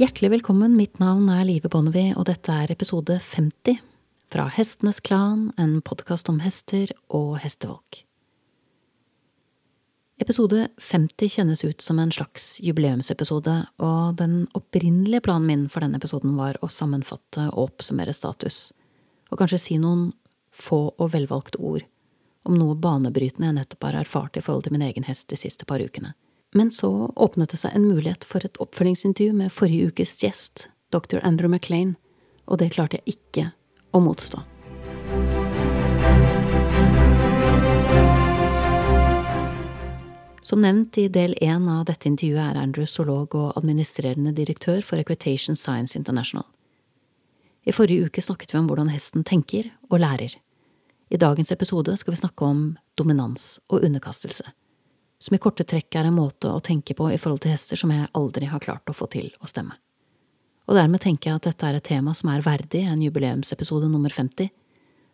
Hjertelig velkommen, mitt navn er Live Bonnevie, og dette er episode 50 fra Hestenes Klan, en podkast om hester og hestefolk. Episode 50 kjennes ut som en slags jubileumsepisode, og den opprinnelige planen min for denne episoden var å sammenfatte og oppsummere status, og kanskje si noen få og velvalgte ord om noe banebrytende jeg nettopp har erfart i forhold til min egen hest de siste par ukene. Men så åpnet det seg en mulighet for et oppfølgingsintervju med forrige ukes gjest, dr. Andrew McLean, og det klarte jeg ikke å motstå. Som nevnt i del én av dette intervjuet er Andrew zoolog og administrerende direktør for Equitation Science International. I forrige uke snakket vi om hvordan hesten tenker og lærer. I dagens episode skal vi snakke om dominans og underkastelse, som i korte trekk er en måte å tenke på i forhold til hester som jeg aldri har klart å få til å stemme. Og dermed tenker jeg at dette er et tema som er verdig en jubileumsepisode nummer 50,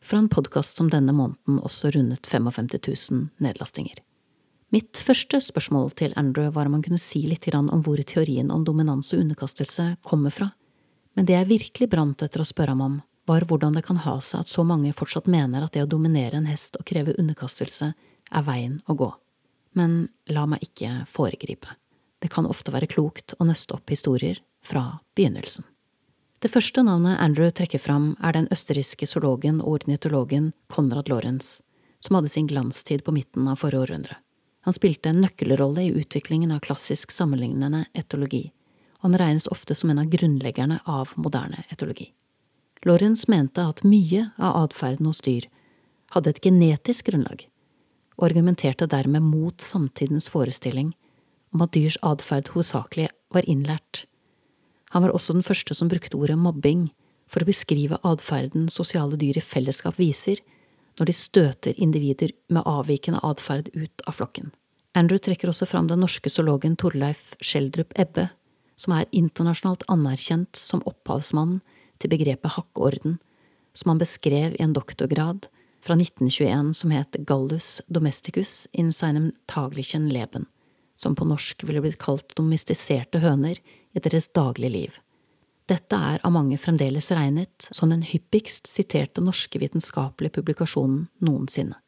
fra en podkast som denne måneden også rundet 55 000 nedlastinger. Mitt første spørsmål til Andrew var om han kunne si litt om hvor teorien om dominans og underkastelse kommer fra, men det jeg virkelig brant etter å spørre ham om, var hvordan det kan ha seg at så mange fortsatt mener at det å dominere en hest og kreve underkastelse er veien å gå. Men la meg ikke foregripe. Det kan ofte være klokt å nøste opp historier fra begynnelsen. Det første navnet Andrew trekker fram, er den østerrikske zoologen og ornitologen Konrad Lorenz, som hadde sin glanstid på midten av forrige århundre. Han spilte en nøkkelrolle i utviklingen av klassisk sammenlignende etologi, og han regnes ofte som en av grunnleggerne av moderne etologi. Lorentz mente at mye av atferden hos dyr hadde et genetisk grunnlag, og argumenterte dermed mot samtidens forestilling om at dyrs atferd hovedsakelig var innlært. Han var også den første som brukte ordet mobbing for å beskrive atferden sosiale dyr i fellesskap viser når de støter individer med avvikende atferd ut av flokken. Andrew trekker også fram den norske zoologen Torleif Schjelderup Ebbe, som er internasjonalt anerkjent som opphavsmannen til begrepet hakkeorden, som han beskrev i en doktorgrad fra 1921 som het Gallus domesticus in seinem taglichen leben, som på norsk ville blitt kalt domestiserte høner i deres daglige liv. Dette er av mange fremdeles regnet som den hyppigst siterte norske vitenskapelige publikasjonen noensinne.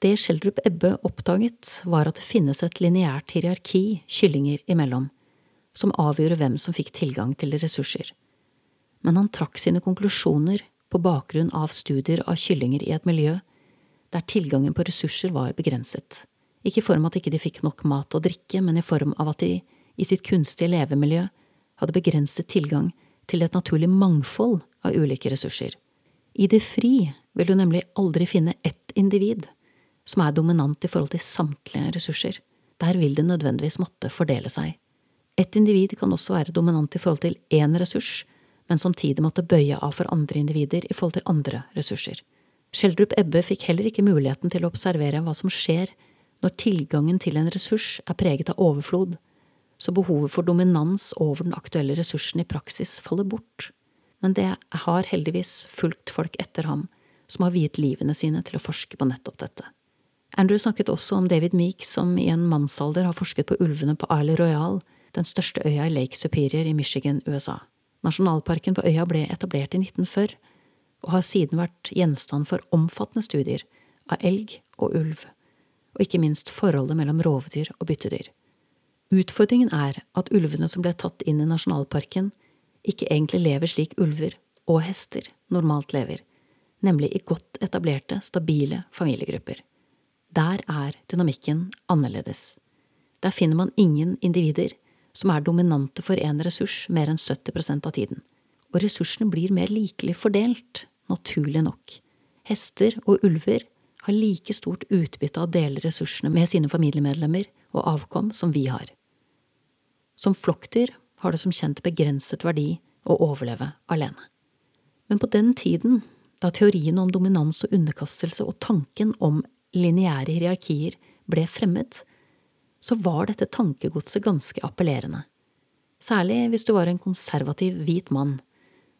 Det Schjelderup Ebbe oppdaget, var at det finnes et lineært hierarki kyllinger imellom, som avgjorde hvem som fikk tilgang til ressurser men han trakk sine konklusjoner på bakgrunn av studier av kyllinger i et miljø der tilgangen på ressurser var begrenset, ikke i form av at ikke de fikk nok mat og drikke, men i form av at de i sitt kunstige levemiljø hadde begrenset tilgang til et naturlig mangfold av ulike ressurser. I det fri vil du nemlig aldri finne ett individ som er dominant i forhold til samtlige ressurser. Der vil det nødvendigvis måtte fordele seg. Et individ kan også være dominant i forhold til én ressurs, men samtidig måtte bøye av for andre individer i forhold til andre ressurser. Schjelderup Ebbe fikk heller ikke muligheten til å observere hva som skjer når tilgangen til en ressurs er preget av overflod, så behovet for dominans over den aktuelle ressursen i praksis faller bort. Men det har heldigvis fulgt folk etter ham som har viet livene sine til å forske på nettopp dette. Andrew snakket også om David Meek, som i en mannsalder har forsket på ulvene på Isle Royal, den største øya i Lake Superior i Michigan, USA. Nasjonalparken på øya ble etablert i 1940, og har siden vært gjenstand for omfattende studier av elg og ulv, og ikke minst forholdet mellom rovdyr og byttedyr. Utfordringen er at ulvene som ble tatt inn i nasjonalparken, ikke egentlig lever slik ulver og hester normalt lever, nemlig i godt etablerte, stabile familiegrupper. Der er dynamikken annerledes. Der finner man ingen individer som er dominante for én ressurs mer enn 70% av tiden. Og ressursene blir mer likelig fordelt, naturlig nok. Hester og ulver har like stort utbytte av å dele ressursene med sine familiemedlemmer og avkom som vi har. Som flokkdyr har det som kjent begrenset verdi å overleve alene. Men på den tiden, da teoriene om dominans og underkastelse og tanken om lineære hierarkier ble fremmed, så var dette tankegodset ganske appellerende. Særlig hvis du var en konservativ hvit mann.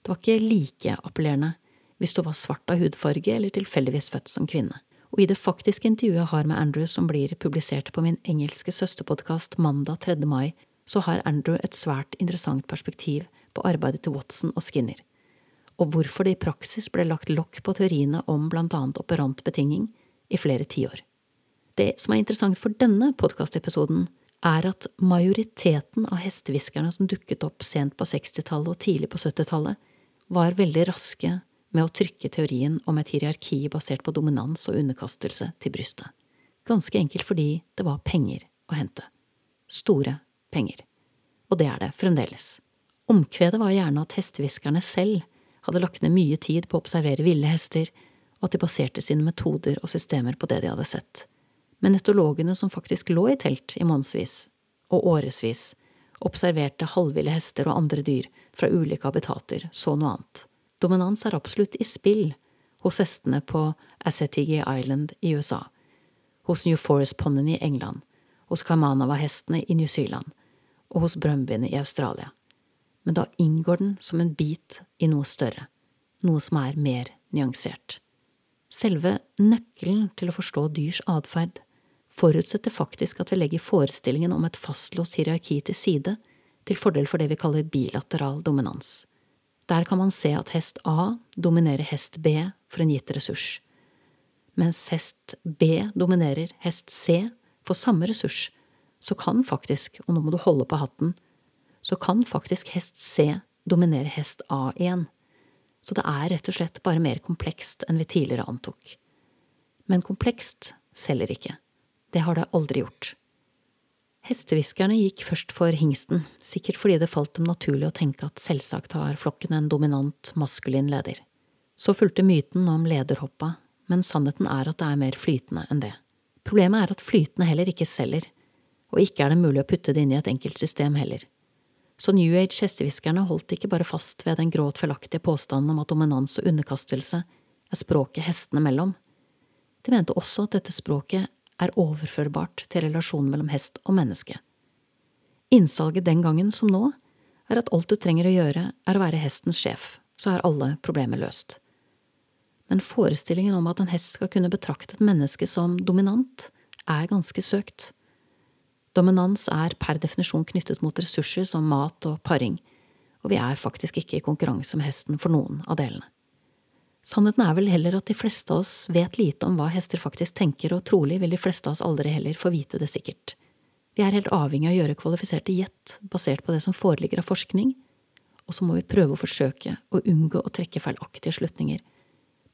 Det var ikke like appellerende hvis du var svart av hudfarge eller tilfeldigvis født som kvinne. Og i det faktiske intervjuet jeg har med Andrew som blir publisert på min engelske søsterpodkast mandag 3. mai, så har Andrew et svært interessant perspektiv på arbeidet til Watson og Skinner, og hvorfor det i praksis ble lagt lokk på teoriene om blant annet operant betinging i flere tiår. Det som er interessant for denne podkastepisoden, er at majoriteten av hestehviskerne som dukket opp sent på 60-tallet og tidlig på 70-tallet, var veldig raske med å trykke teorien om et hierarki basert på dominans og underkastelse til brystet. Ganske enkelt fordi det var penger å hente. Store penger. Og det er det fremdeles. Omkvedet var gjerne at hestehviskerne selv hadde lagt ned mye tid på å observere ville hester, og at de baserte sine metoder og systemer på det de hadde sett men etologene som faktisk lå i telt i månedsvis og årevis, observerte halvville hester og andre dyr fra ulike habitater, så noe annet. Dominans er absolutt i spill hos hestene på Assetigi Island i USA, hos New Forest-ponnen i England, hos Kaimanawa-hestene i New Zealand og hos brumbiene i Australia. Men da inngår den som en bit i noe større, noe som er mer nyansert. Selve nøkkelen til å forstå dyrs atferd forutsetter faktisk at vi legger forestillingen om et fastlåst hierarki til side, til fordel for det vi kaller bilateral dominans. Der kan man se at hest A dominerer hest B for en gitt ressurs, mens hest B dominerer hest C for samme ressurs, så kan faktisk, og nå må du holde på hatten, så kan faktisk hest C dominere hest A igjen. Så det er rett og slett bare mer komplekst enn vi tidligere antok. Men komplekst selger ikke. Det har det aldri gjort. Hestehviskerne gikk først for hingsten, sikkert fordi det falt dem naturlig å tenke at selvsagt har flokken en dominant, maskulin leder. Så fulgte myten om lederhoppa, men sannheten er at det er mer flytende enn det. Problemet er at flytende heller ikke selger, og ikke er det mulig å putte det inn i et enkelt system heller. Så New Age-hestehviskerne holdt ikke bare fast ved den gråt feilaktige påstanden om at dominans og underkastelse er språket hestene mellom. De mente også at dette språket er overførbart til relasjonen mellom hest og menneske. Innsalget den gangen som nå er at alt du trenger å gjøre, er å være hestens sjef, så er alle problemer løst. Men forestillingen om at en hest skal kunne betrakte et menneske som dominant, er ganske søkt. Dominans er per definisjon knyttet mot ressurser som mat og paring, og vi er faktisk ikke i konkurranse med hesten for noen av delene. Sannheten er vel heller at de fleste av oss vet lite om hva hester faktisk tenker, og trolig vil de fleste av oss aldri heller få vite det sikkert. Vi er helt avhengig av å gjøre kvalifiserte gjett basert på det som foreligger av forskning, og så må vi prøve å forsøke å unngå å trekke feilaktige slutninger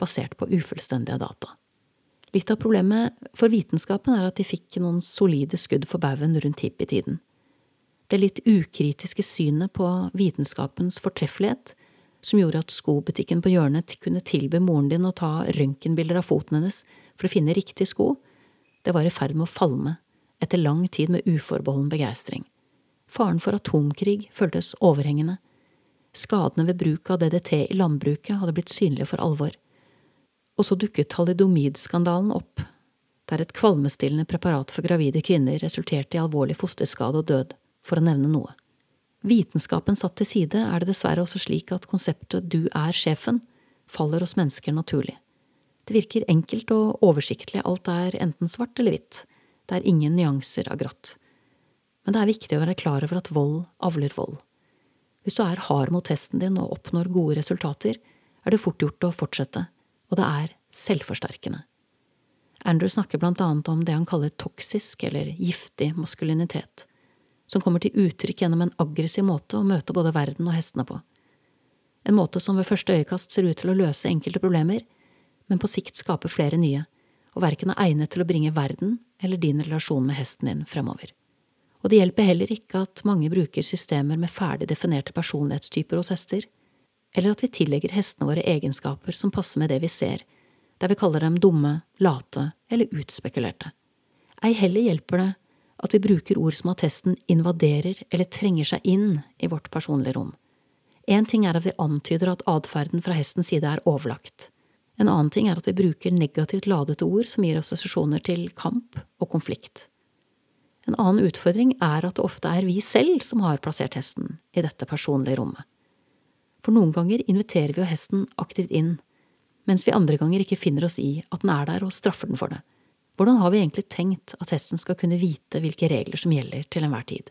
basert på ufullstendige data. Litt av problemet for vitenskapen er at de fikk noen solide skudd for baugen rundt hippietiden. Det litt ukritiske synet på vitenskapens fortreffelighet som gjorde at skobutikken på hjørnet kunne tilby moren din å ta røntgenbilder av foten hennes for å finne riktig sko, det var i ferd med å falme etter lang tid med uforbeholden begeistring. Faren for atomkrig føltes overhengende. Skadene ved bruk av DDT i landbruket hadde blitt synlige for alvor. Og så dukket thalidomidskandalen opp, der et kvalmestillende preparat for gravide kvinner resulterte i alvorlig fosterskade og død, for å nevne noe. Vitenskapen satt til side er det dessverre også slik at konseptet du er sjefen faller hos mennesker naturlig. Det virker enkelt og oversiktlig, alt er enten svart eller hvitt, det er ingen nyanser av grått. Men det er viktig å være klar over at vold avler vold. Hvis du er hard mot testen din og oppnår gode resultater, er det fort gjort å fortsette, og det er selvforsterkende. Andrew snakker blant annet om det han kaller toksisk eller giftig maskulinitet som kommer til uttrykk gjennom en aggressiv måte å møte både verden og hestene på. En måte som ved første øyekast ser ut til å løse enkelte problemer, men på sikt skaper flere nye, og verken er egnet til å bringe verden eller din relasjon med hesten din fremover. Og det hjelper heller ikke at mange bruker systemer med ferdig definerte personlighetstyper hos hester, eller at vi tillegger hestene våre egenskaper som passer med det vi ser, der vi kaller dem dumme, late eller utspekulerte. Ei heller hjelper det at vi bruker ord som at hesten invaderer eller trenger seg inn i vårt personlige rom. En ting er at vi antyder at atferden fra hestens side er overlagt. En annen ting er at vi bruker negativt ladete ord som gir assosiasjoner til kamp og konflikt. En annen utfordring er at det ofte er vi selv som har plassert hesten i dette personlige rommet. For noen ganger inviterer vi jo hesten aktivt inn, mens vi andre ganger ikke finner oss i at den er der og straffer den for det. Hvordan har vi egentlig tenkt at hesten skal kunne vite hvilke regler som gjelder til enhver tid?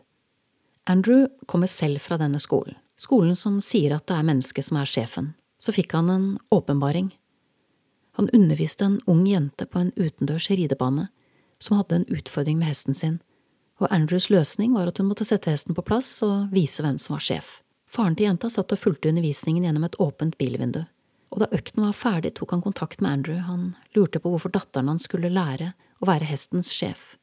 Andrew kommer selv fra denne skolen, skolen som sier at det er mennesket som er sjefen. Så fikk han en åpenbaring. Han underviste en ung jente på en utendørs ridebane som hadde en utfordring med hesten sin, og Andrews løsning var at hun måtte sette hesten på plass og vise hvem som var sjef. Faren til jenta satt og fulgte undervisningen gjennom et åpent bilvindu, og da økten var ferdig, tok han kontakt med Andrew, han lurte på hvorfor datteren hans skulle lære å være hestens sjef.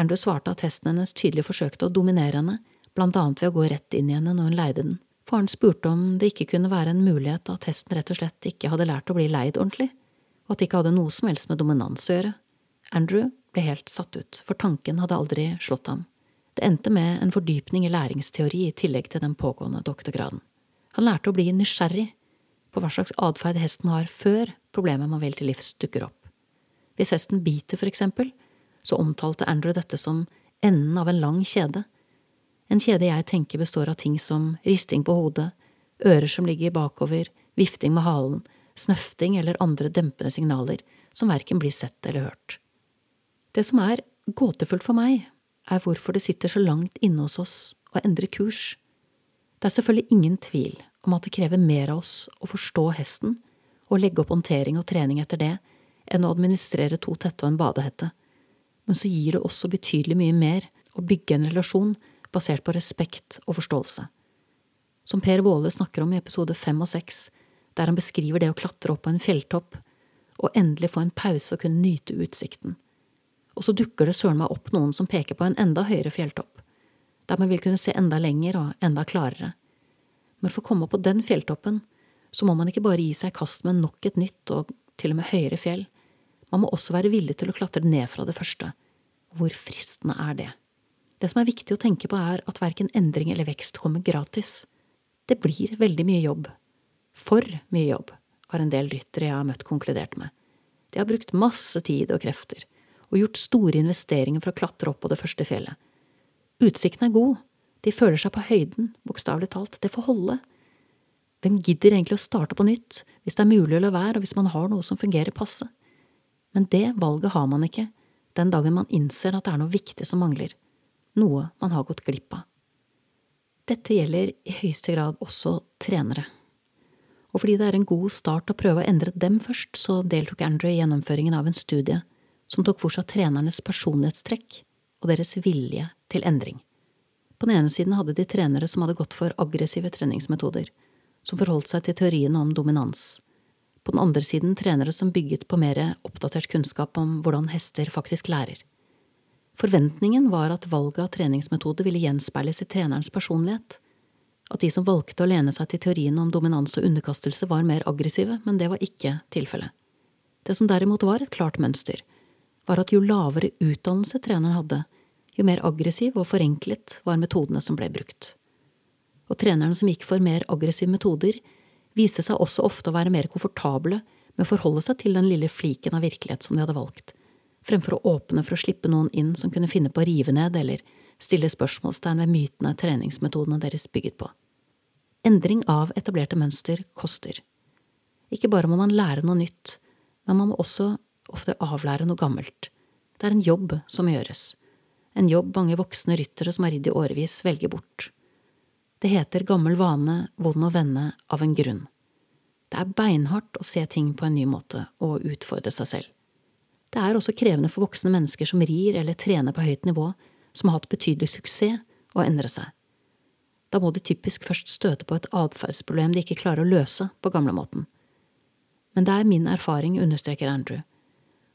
Andrew svarte at hesten hennes tydelig forsøkte å dominere henne, blant annet ved å gå rett inn i henne når hun leide den. Faren spurte om det ikke kunne være en mulighet at hesten rett og slett ikke hadde lært å bli leid ordentlig, og at det ikke hadde noe som helst med dominans å gjøre. Andrew ble helt satt ut, for tanken hadde aldri slått ham. Det endte med en fordypning i læringsteori i tillegg til den pågående doktorgraden. Han lærte å bli nysgjerrig på hva slags atferd hesten har før problemet man vil til livs dukker opp. Hvis hesten biter, for eksempel, så omtalte Andrew dette som enden av en lang kjede. En kjede jeg tenker består av ting som risting på hodet, ører som ligger bakover, vifting med halen, snøfting eller andre dempende signaler som verken blir sett eller hørt. Det som er gåtefullt for meg, er hvorfor det sitter så langt inne hos oss å endre kurs. Det er selvfølgelig ingen tvil om at det krever mer av oss å forstå hesten og legge opp håndtering og trening etter det enn å administrere to tette og en badehette, men så gir det også betydelig mye mer å bygge en relasjon basert på respekt og forståelse. Som Per Våle snakker om i episode fem og seks, der han beskriver det å klatre opp på en fjelltopp og endelig få en pause og kunne nyte utsikten og så dukker det søren meg opp noen som peker på en enda høyere fjelltopp, der man vil kunne se enda lenger og enda klarere. Men for å komme opp på den fjelltoppen, så må man ikke bare gi seg i kast med nok et nytt og til og med høyere fjell, man må også være villig til å klatre ned fra det første. Hvor fristende er det? Det som er viktig å tenke på, er at verken endring eller vekst kommer gratis. Det blir veldig mye jobb. For mye jobb, har en del ryttere jeg har møtt konkludert med. De har brukt masse tid og krefter og gjort store investeringer for å klatre opp på det første fjellet. Utsikten er god, de føler seg på høyden, bokstavelig talt, det får holde. Hvem gidder egentlig å starte på nytt, hvis det er mulig å la være og hvis man har noe som fungerer passe? Men det valget har man ikke den dagen man innser at det er noe viktig som mangler, noe man har gått glipp av. Dette gjelder i høyeste grad også trenere. Og fordi det er en god start å prøve å endre dem først, så deltok Andrew i gjennomføringen av en studie som tok for seg trenernes personlighetstrekk og deres vilje til endring. På den ene siden hadde de trenere som hadde gått for aggressive treningsmetoder, som forholdt seg til teoriene om dominans. På den andre siden trenere som bygget på mer oppdatert kunnskap om hvordan hester faktisk lærer. Forventningen var at valget av treningsmetode ville gjenspeiles i trenerens personlighet, at de som valgte å lene seg til teoriene om dominans og underkastelse, var mer aggressive, men det var ikke tilfellet. Det som derimot var et klart mønster, var at jo lavere utdannelse treneren hadde, jo mer aggressiv og forenklet var metodene som ble brukt. Og trenerne som gikk for mer aggressive metoder, viste seg også ofte å være mer komfortable med å forholde seg til den lille fliken av virkelighet som de hadde valgt, fremfor å åpne for å slippe noen inn som kunne finne på å rive ned eller stille spørsmålstegn ved mytene treningsmetodene deres bygget på. Endring av etablerte mønster koster. Ikke bare må man lære noe nytt, men man må også ofte avlære noe gammelt. Det er en jobb som gjøres. En jobb mange voksne ryttere som har ridd i årevis, velger bort. Det heter gammel vane, vond å vende, av en grunn. Det er beinhardt å se ting på en ny måte og utfordre seg selv. Det er også krevende for voksne mennesker som rir eller trener på høyt nivå, som har hatt betydelig suksess, å endre seg. Da må de typisk først støte på et atferdsproblem de ikke klarer å løse på gamlemåten. Men det er min erfaring, understreker Andrew,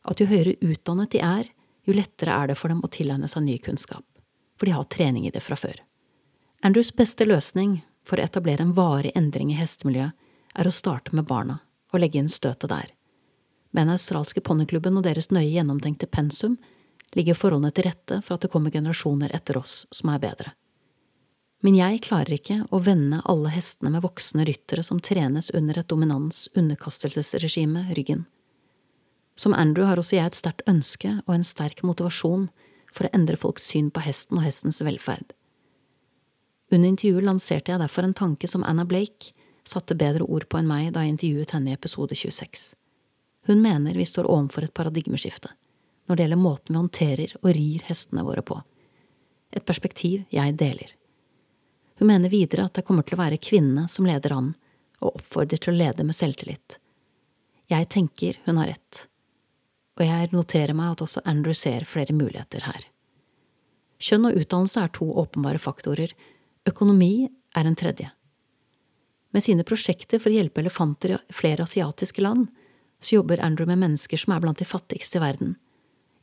at jo høyere utdannet de er, jo lettere er det for dem å tilegne seg ny kunnskap, for de har trening i det fra før. Andrews beste løsning for å etablere en varig endring i hestemiljøet er å starte med barna og legge inn støtet der. Med den australske ponniklubben og deres nøye gjennomtenkte pensum ligger forholdene til rette for at det kommer generasjoner etter oss som er bedre. Men jeg klarer ikke å vende alle hestene med voksne ryttere som trenes under et dominans underkastelsesregime, ryggen. Som Andrew har også jeg et sterkt ønske og en sterk motivasjon for å endre folks syn på hesten og hestens velferd. Under intervjuet lanserte jeg derfor en tanke som Anna Blake satte bedre ord på enn meg da jeg intervjuet henne i episode 26. Hun mener vi står overfor et paradigmeskifte når det gjelder måten vi håndterer og rir hestene våre på. Et perspektiv jeg deler. Hun mener videre at det kommer til å være kvinnene som leder an, og oppfordrer til å lede med selvtillit. Jeg tenker hun har rett, og jeg noterer meg at også Andrew ser flere muligheter her. Kjønn og utdannelse er to åpenbare faktorer, økonomi er en tredje. Med sine prosjekter for å hjelpe elefanter i flere asiatiske land, så jobber Andrew med mennesker som er blant de fattigste i verden,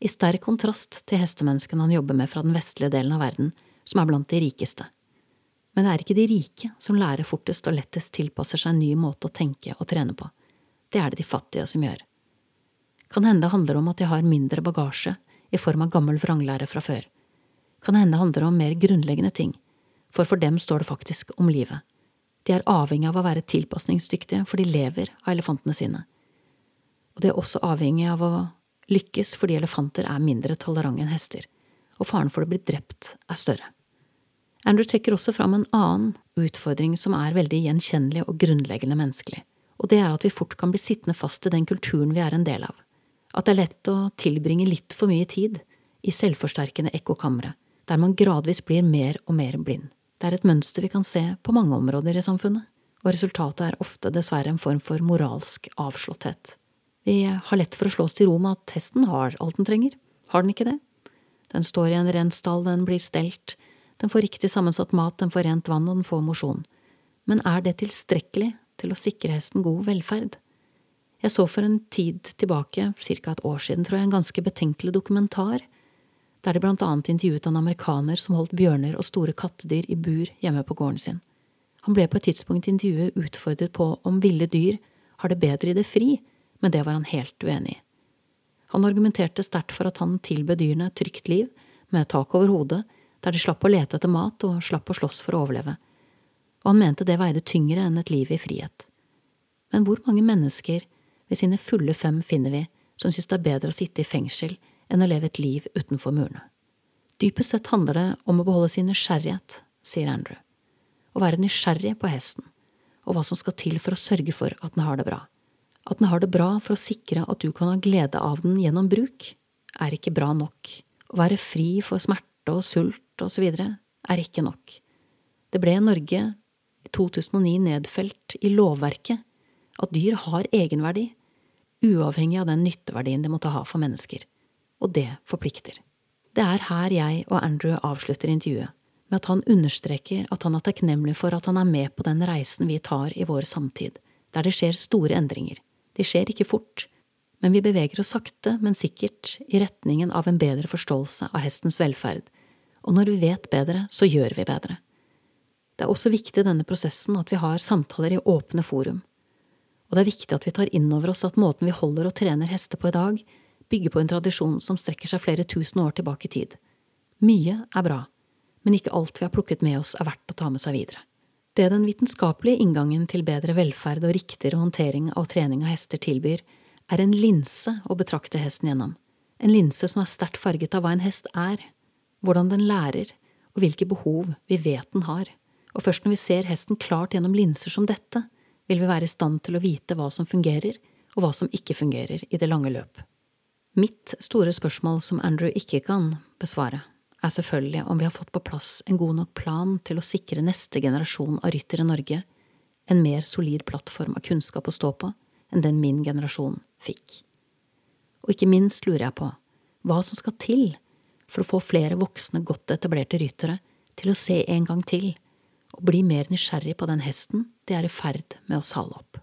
i sterk kontrast til hestemenneskene han jobber med fra den vestlige delen av verden, som er blant de rikeste. Men det er ikke de rike som lærer fortest og lettest tilpasser seg en ny måte å tenke og trene på. Det er det de fattige som gjør. Kan hende det handler om at de har mindre bagasje i form av gammel vranglære fra før. Kan hende det handler om mer grunnleggende ting, for for dem står det faktisk om livet. De er avhengig av å være tilpasningsdyktige, for de lever av elefantene sine. Og de er også avhengig av å lykkes fordi elefanter er mindre tolerante enn hester, og faren for å bli drept er større. Andrew trekker også fram en annen utfordring som er veldig gjenkjennelig og grunnleggende menneskelig, og det er at vi fort kan bli sittende fast i den kulturen vi er en del av, at det er lett å tilbringe litt for mye tid i selvforsterkende ekkokamre, der man gradvis blir mer og mer blind. Det er et mønster vi kan se på mange områder i samfunnet, og resultatet er ofte dessverre en form for moralsk avslåtthet. Vi har lett for å slå oss til ro med at hesten har alt den trenger. Har den ikke det? Den står i en ren stall, den blir stelt, den får riktig sammensatt mat, den får rent vann, og den får mosjon. Men er det tilstrekkelig til å sikre hesten god velferd? Jeg så for en tid tilbake, ca et år siden, tror jeg, en ganske betenkelig dokumentar, der de blant annet intervjuet en amerikaner som holdt bjørner og store kattedyr i bur hjemme på gården sin. Han ble på et tidspunkt i intervjuet utfordret på om ville dyr har det bedre i det fri, men det var han helt uenig i. Han argumenterte sterkt for at han tilbød dyrene et trygt liv, med tak over hodet, der de slapp å lete etter mat og slapp å slåss for å overleve, og han mente det veide tyngre enn et liv i frihet. Men hvor mange mennesker ved sine fulle fem finner vi som synes det er bedre å sitte i fengsel enn å leve et liv utenfor murene? Dypest sett handler det om å beholde sin nysgjerrighet, sier Andrew, å være nysgjerrig på hesten, og hva som skal til for å sørge for at den har det bra. At den har det bra for å sikre at du kan ha glede av den gjennom bruk, er ikke bra nok. Å være fri for smerte og sult videre er ikke nok. Det ble i Norge i 2009 nedfelt i lovverket at dyr har egenverdi, uavhengig av den nytteverdien de måtte ha for mennesker. Og det forplikter. Det er her jeg og Andrew avslutter intervjuet, med at han understreker at han er takknemlig for at han er med på den reisen vi tar i vår samtid, der det skjer store endringer de skjer ikke fort, men vi beveger oss sakte, men sikkert i retningen av en bedre forståelse av hestens velferd, og når vi vet bedre, så gjør vi bedre. Det er også viktig i denne prosessen at vi har samtaler i åpne forum, og det er viktig at vi tar inn over oss at måten vi holder og trener hester på i dag, bygger på en tradisjon som strekker seg flere tusen år tilbake i tid. Mye er bra, men ikke alt vi har plukket med oss er verdt å ta med seg videre. Det den vitenskapelige inngangen til bedre velferd og riktigere håndtering av trening av hester tilbyr, er en linse å betrakte hesten gjennom, en linse som er sterkt farget av hva en hest er, hvordan den lærer, og hvilke behov vi vet den har, og først når vi ser hesten klart gjennom linser som dette, vil vi være i stand til å vite hva som fungerer, og hva som ikke fungerer i det lange løp. Mitt store spørsmål som Andrew ikke kan besvare, er selvfølgelig om vi har fått på plass en god nok plan til å sikre neste generasjon av ryttere Norge en mer solid plattform av kunnskap å stå på enn den min generasjon fikk. Og ikke minst lurer jeg på hva som skal til for å få flere voksne, godt etablerte ryttere til å se en gang til og bli mer nysgjerrig på den hesten de er i ferd med å sale opp.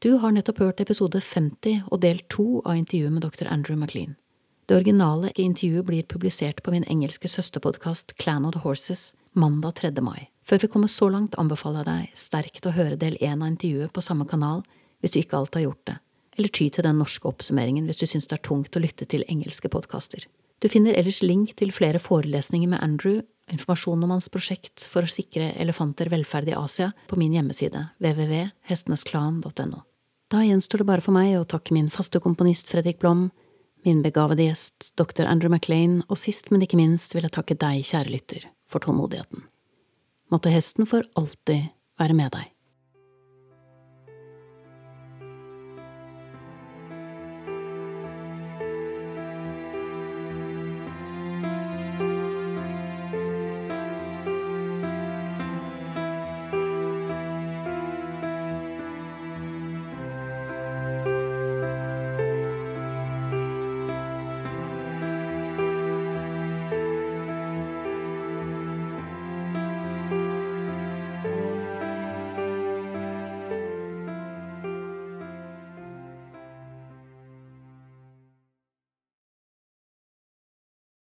Du har nettopp hørt episode 50 og del 2 av intervjuet med dr. Andrew McLean. Det originale intervjuet blir publisert på min engelske søsterpodkast Clan of the Horses mandag 3. mai. Før vi kommer så langt, anbefaler jeg deg sterkt å høre del én av intervjuet på samme kanal hvis du ikke alt har gjort det, eller ty til den norske oppsummeringen hvis du syns det er tungt å lytte til engelske podkaster. Du finner ellers link til flere forelesninger med Andrew, informasjon om hans prosjekt for å sikre elefanter velferd i Asia på min hjemmeside www.hestenesklan.no. Da gjenstår det bare for meg å takke min faste komponist Fredrik Blom, min begavede gjest, dr. Andrew Maclean, og sist, men ikke minst vil jeg takke deg, kjære lytter, for tålmodigheten. Måtte hesten for alltid være med deg.